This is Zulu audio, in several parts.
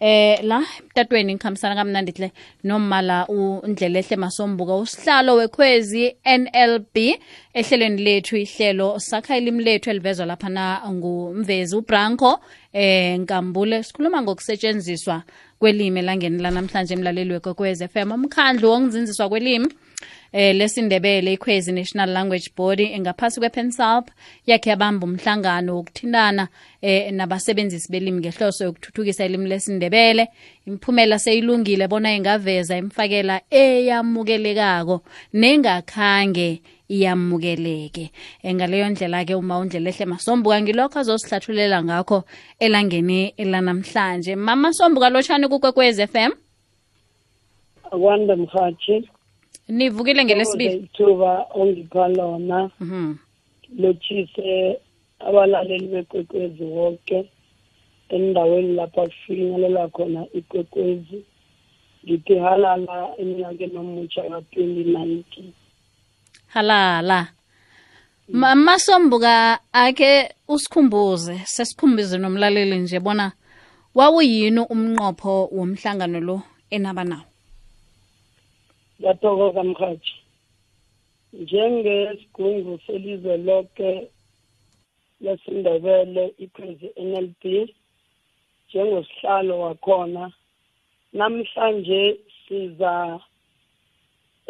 eh la emtatweni ngikhambisana kamnandi hle nomala undlelehle masombuka usihlalo wekhwezi NLB ehlelweni lethu ihlelo sakha ilimi lethu elivezwa laphana ngumvezi ubranco eh nkambule sikhuluma ngokusetshenziswa kwelimi elangeni lanamhlanje emlaleli wekwekwez FM umkhandlu wokunzinziswa kwelimi eh lesindebele ikhwezi national language body ngaphasi kwepensalp yakhe yabamba umhlangano wokuthintana eh nabasebenzisi belimi ngehloso yokuthuthukisa ilimi lesindebele. Imiphumela seyilungile bona ingaveza imfakela eyamukelekako nengakhange iyamukeleke. Ngaleyo ndlela-ke uma undlela ehle masombuka ngilokho azosihlathulela ngakho elangeni lanamhlanje mama sombuka lotshani kukwekwez FM akwande mhathi. Nivukile ngelesibili. Ithuba ongipha lona lotshise lothise abalaleli bekwekwezi wonke endaweni lapha kufinyelela khona ikwekwezi. Ngithi halala eminyakeni omutsha ka-twenty nineteen halala mama sombuka ake usikhumbuze sesikhumbuze nomlaleli nje bona wawuyini umnqopho womhlangano lo enaba nawo? Ngiyathokoza mhathi njengesigungu selizwe lonke lesindebele ikhwezi NLP njengosihlalo wakhona namhlanje siza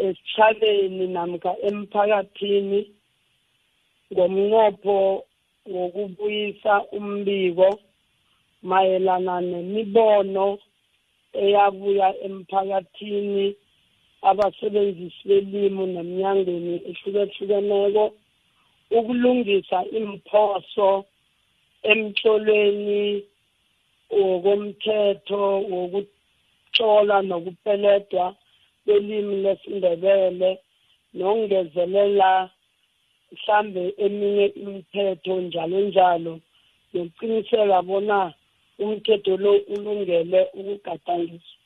esitshaleni namka emphakathini ngomnqopho wokubuyisa umbiko mayelana nemibono eyabuya emphakathini abasebenzisi belimi neminyangweni ehlukehlukeneko ukulungisa imphoso emtlolweni wokomthetho wokutlola nokupeledwa kwelimi lesindebele nokungezelela mhlambe eminye imithetho njalo njalo nokuqiniseka bona umthetho lo ulungele ukugadangiswa.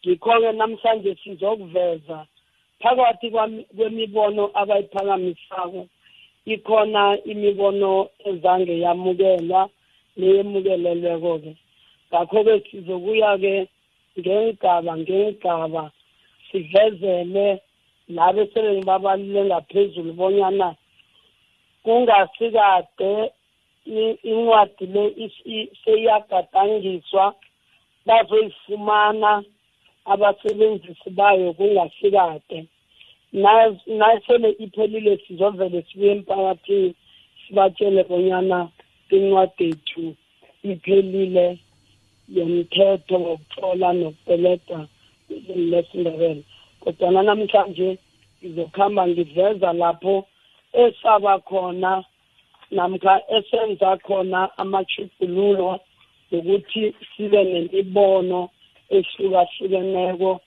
Ngikho-ke namhlanje sizokuveza phakathi kwemibono abayiphakamisako ikhona imibono ezange yamukelwa neyemukelelweko-ke. Ngakho-ke sizokuya-ke ngengigaba ngengigaba sivezele labo sele babalile ngaphezulu bonyana kungasikade incwadi le seyiyagadangiswa bazoyifumana abasebenzisi bayo kungasikade. Nasele iphelile sizovele sibuye emphakathini sibatshele bonyana incwadi ethu iphelile yomthetho wokuthola nokupeleda ilimi lesindebele kodwana namhlanje ngizokuhamba ngiveza lapho esaba khona namkha esenza khona amachugululo ukuthi sibe nemibono ehlukahlukeneko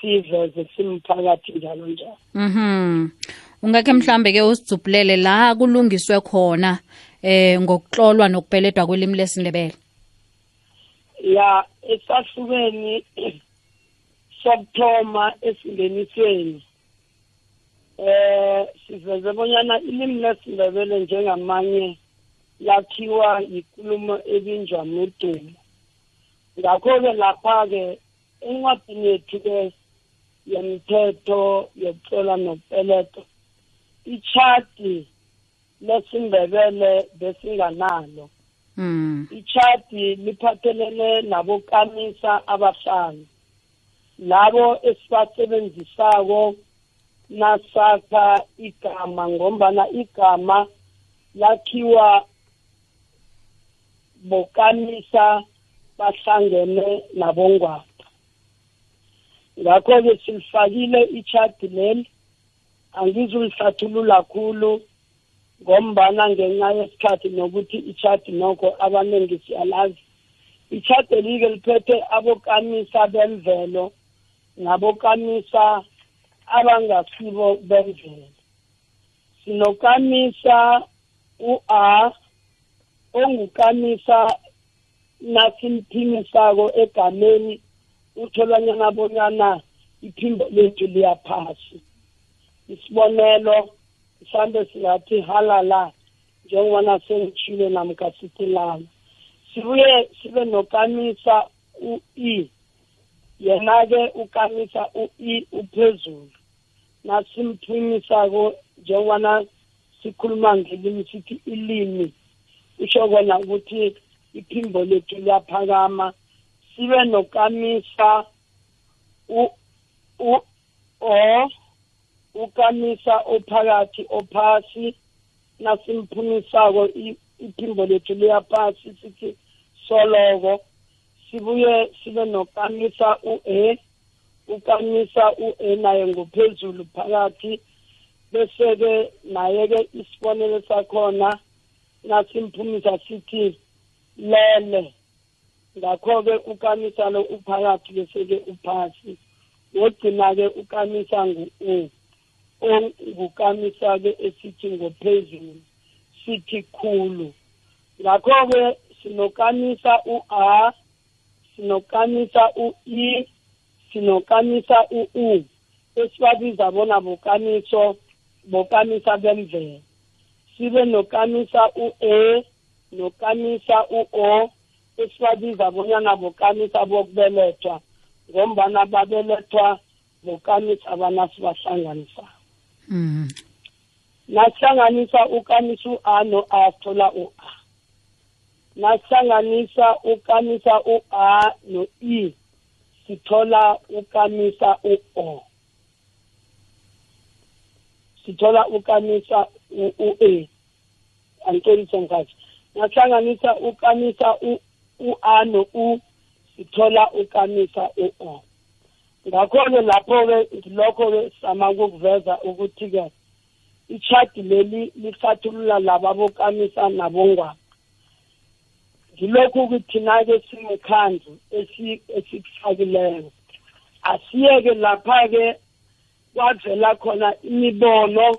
siveze simphakathi njalo njalo. Mhm. Ungakhe mhlambe ke usidzubhulele la kulungiswe khona eh ngokuxolwa nokupeledwa kwelimi lesindebele. Ya esahlukeni sokuthoma esingenisweni. Eh siveze bonyana ilimi lesindebele njengamanye lakhiwa yikulumo ebinjwa nodumo ngakho-ke lapha-ke encwadini yethu-ke yomthetho yokuhlola nokupeleta ichati lesindebele besinganalo. Mm ichati liphathelene nabokamisa abahlanu. Labo esibasebenzisako nasakha igama ngombana igama lakhiwa bokamisa bahlangene nabongwaba. Ngakho-ke silifakile ichati leli angizulihlathulula khulu ngombana ngenxa yesikhathi nokuthi ichati nokho abaningi siyalazi. Ichati elike liphethe abokamisa bemvelo nabokamisa abangasibo bemvelo. Sinokamisa u-a ongukamisa nasimthimisako egameni utholanyana bonyana iphimbo lethu liyaphasi. Isibonelo mhlawumbe singathi halala njengobana sengitshile namka sithi lala. Sibuye sibe nokamisa u-e. Yena-ke ukamisa u-e uphezulu. Nasimphimisako njengoba sikhuluma ngelimi sithi ilimi. Usho kona ukuthi iphimbo lethu liyaphakama. Sibe nokamisa u u o ukamisa ophakathi ophasi. Nasimphumisako iphimbo lethu liyaphasi sithi soloko. Sibuye sibe nokamisa u-e ukamisa u-e naye ngophezulu phakathi bese-ke naye-ke isibonelo sakhona nasimphumisa sithi lele. Ngakho-ke ukamisa lo uphakathi bese-ke uphasi. Wogcina-ke ukamisa ngu-u ongukamisa-ke esithi ngophezulu sithi khulu. Ngakho-ke sinokamisa u-a sinokamisa u-i sinokamisa u-u. Esibabiza bona bokamiso bokamisa bemvelo sibe nokamisa u-e nokamisa u-o. Esibabiza bonyana bokamisa bokubelethwa ngombana babelethwa bokamisa abana sibahlanganisa. Mm. nasihlanganisa ukamisa u-a no-a sithola u-a. Nasihlanganisa ukamisa u-a no-e sithola ukamisa u-o. Sithola ukamisa u-a. Angixolise ngikhathi nasihlanganisa ukamisa u-a no-u sithola ukamisa u-o. Ngakho-ke lapho-ke ngilokho-ke sizama ukukuveza ukuthi-ke ichadi leli lihlathulula laba bokamisa nabongwaba ngilokhu ukuthi-na-ke singekhandlu esikufakileyo asiyeke lapha-ke kwavela khona imibono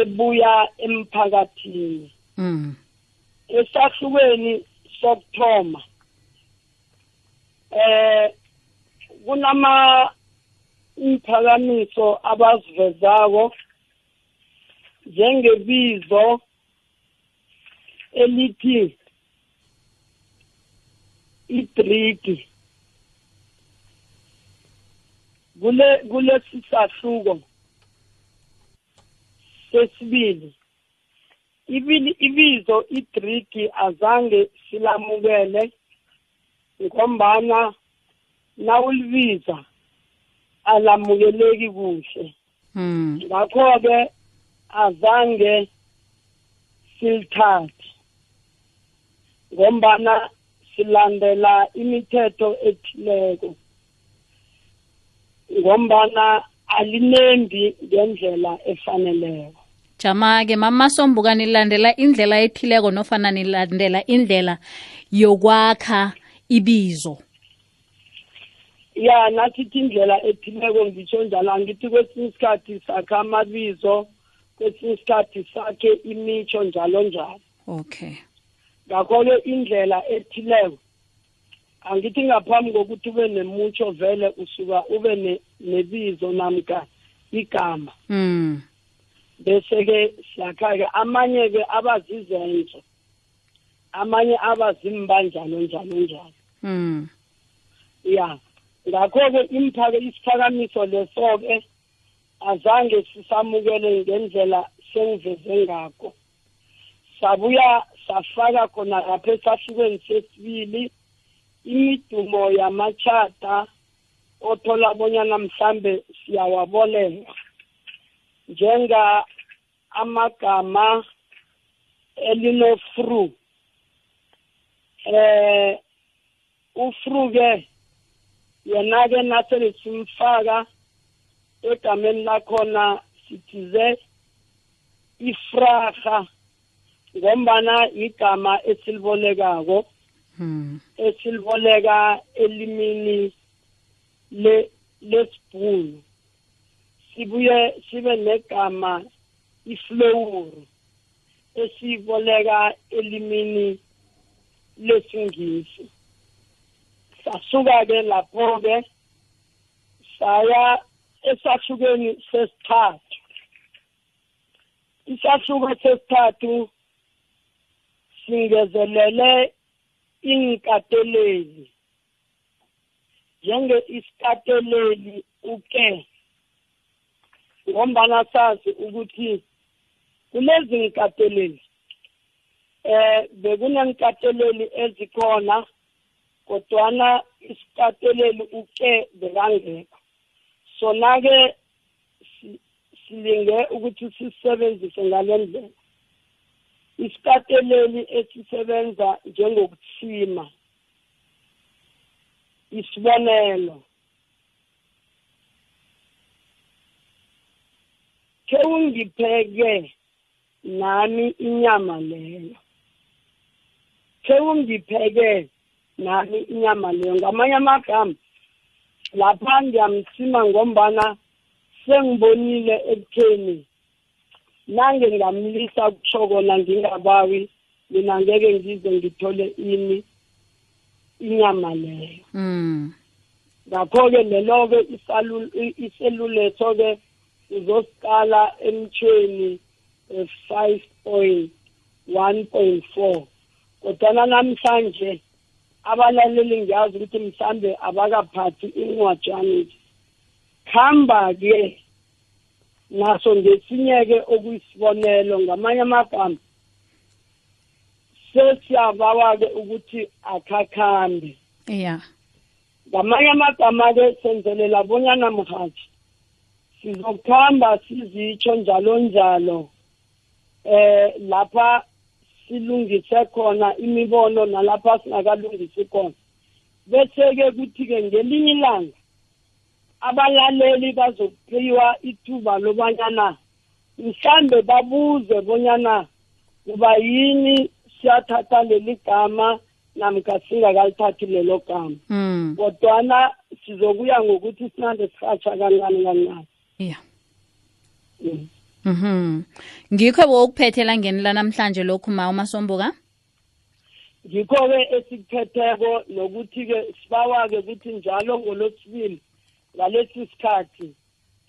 ebuya emphakathini mm. esahlukweni sokuthoma eh kunama imphakamiso abazivezako njengebizo elithi idriki kule kulesi sahluko sesibili ibili ibizo idriki azange silamukele ngombana nawulibiza alamukeleki kuhle mm. ngakho-ke azange silithathe ngombana silandela imithetho ethileko. Ngombana alinembi ngendlela efaneleko. Jama-ke mama sombuka nilandela indlela ethileko nofana nilandela indlela yokwakha ibizo. Ya nasithi indlela ethileko ngitsho njalo angithi kwesinye isikhathi sakhe amabizo kwesinye isikhathi sakhe imitsho njalo njalo. Okay. Ngakho-ke indlela ethileko angithi ngaphambi kokuthi ube nemutsho vele usuka ube ne, nebizo namka igama mm. bese-ke siyakha-ke amanye-ke abazizenzo amanye abazimbanjalo njalo njalo mm. ya ngakho-ke imphake isiphakamiso leso-ke azange sisamukele ngendlela sengiveze ngakho sabuya safaka khona lapha esahlukweni sesibili. Imidumo yamachata othola bonyana mhlambe siyawabolela njenga amagama elinofru eh ufru ke yena ke nasele simfaka egameni lakhona sithize ifraha ngombana igama esilibolekako mm. esiliboleka elimini le lesibhunu sibuye sibe negama iflowuru esiboleka elimini lesingisi sasuka-ke lapho-ke saya esahlukeni sesithathu isahluko sesithathu singezelele inkateleli. Njenge isikateleli uke ngombana sazi ukuthi kulezi nkateleli eh bekunenkateleli ezikhona kodwana isikateleli uke bekangekho. Sona-ke silinge ukuthi sisebenzise ngale ndlela. Isikateleli esisebenza njengokuthima isibonelo. Ke ungipheke nami inyama leyo. Ke ungipheke nami inyama leyo. Ngamanye amagama lapha ngiyamsima ngombana sengibonile ekutheni nange ngamlisa kutsho kona ngingabawi mina ngeke ngize ngithole ini inyama leyo. Mm. ngakho-ke lelo-ke iseluletho-ke uzosiqala emthweni five point one point four. Kodwana namhlanje abalaleli ngiyazi ukuthi mhlambe abakaphathi incwajana khamba-ke naso ngesinye-ke okuyisibonelo ngamanye amagama. Sesiyabawa-ke ukuthi akhakhambe ya ngamanye amagama-ke senzelela bonyana mhathi sizokuhamba sizitsho njalo njalo eh lapha silungise khona imibono nalapha singakalungisi khona. Bese-ke kuthi-ke ngelinye ilanga abalaleli bazokuphiwa ithuba lobanyana mhlambe babuze bonyana kuba yini siyathatha leli gama namkha singakalithathi lelo gama mm. kodwana sizokuya ngokuthi sinande sihatsha kancane kancane ya mm. Mhm. Ngikho bokuphethela ngeni la namhlanje lokhu ma umasombuka? Ngikho-ke esikuphetheko nokuthi-ke sibawa-ke ukuthi njalo ngolosibili ngalesi sikhathi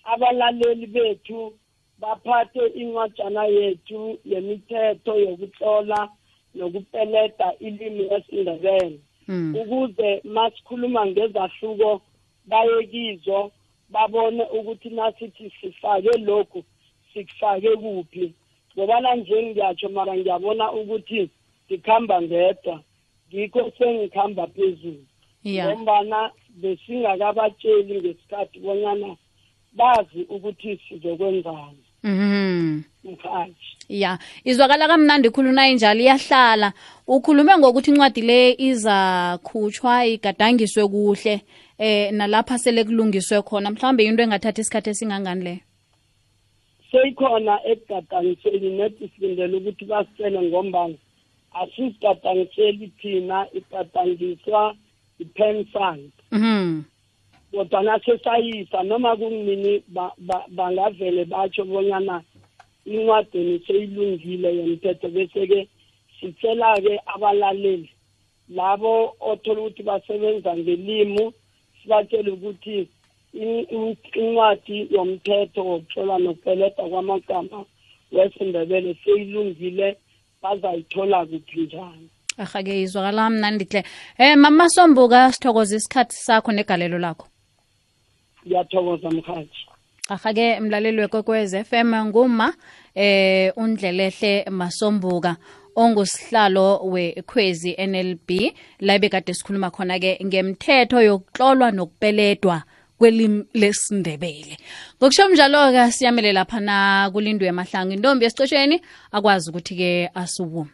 abalaleli bethu baphathe incwajana yethu yemithetho yokutlola nokupeleda ilimi lesindebele. Mm. ukuze masikhuluma ngezahluko baye kizo babone ukuthi nasithi sifake lokhu sikufake kuphi. Ngobana nje ngiyatsho mara ngiyabona ukuthi ngikhamba ngedwa ngikho sengikhamba phezulu. Ngombana besingakabatsheli ngesikhathi bonyana bazi ukuthi sizokwenzani. Mhm. mkhathi. Ya izwakala kamnandi khuluna injalo iyahlala. Ukhulume ngokuthi incwadi le izakhutshwa igadangiswe kuhle eh nalapha sele kulungiswe khona. Mhlawumbe into engathatha isikhathi esingangani leyo seyikhona ekugadangiseni nethi silindele ukuthi basicele ngombana asisigadangiseli thina igadangiswa i-pen fund. Mhm kodwana sesayisa noma kunini bangavele batsho bonyana incwadeni seyilungile yomthetho bese-ke sicela-ke abalaleli labo othola ukuthi basebenza ngelimo sibatshele ukuthi incwadi yomthetho wokuthola nokupeleda kwamagama wesindebele seyilungile bazayithola kuphi njani ahake izwakala mnandi hle um mama sombuka sithokoza isikhathi sakho negalelo lakho. Ngiyathokoza mhathi ahake mlaleli wekwekwez FM nguma eh undlelehle masombuka ongusihlalo wekhwezi NLB la bekade sikhuluma khona ke ngemthetho yokuhlolwa nokupeledwa kwelimi lesindebele. Ngokusho njalo-ke siyamelela phana kulindwe emahlangu intombi esicosheni akwazi ukuthi-ke asubume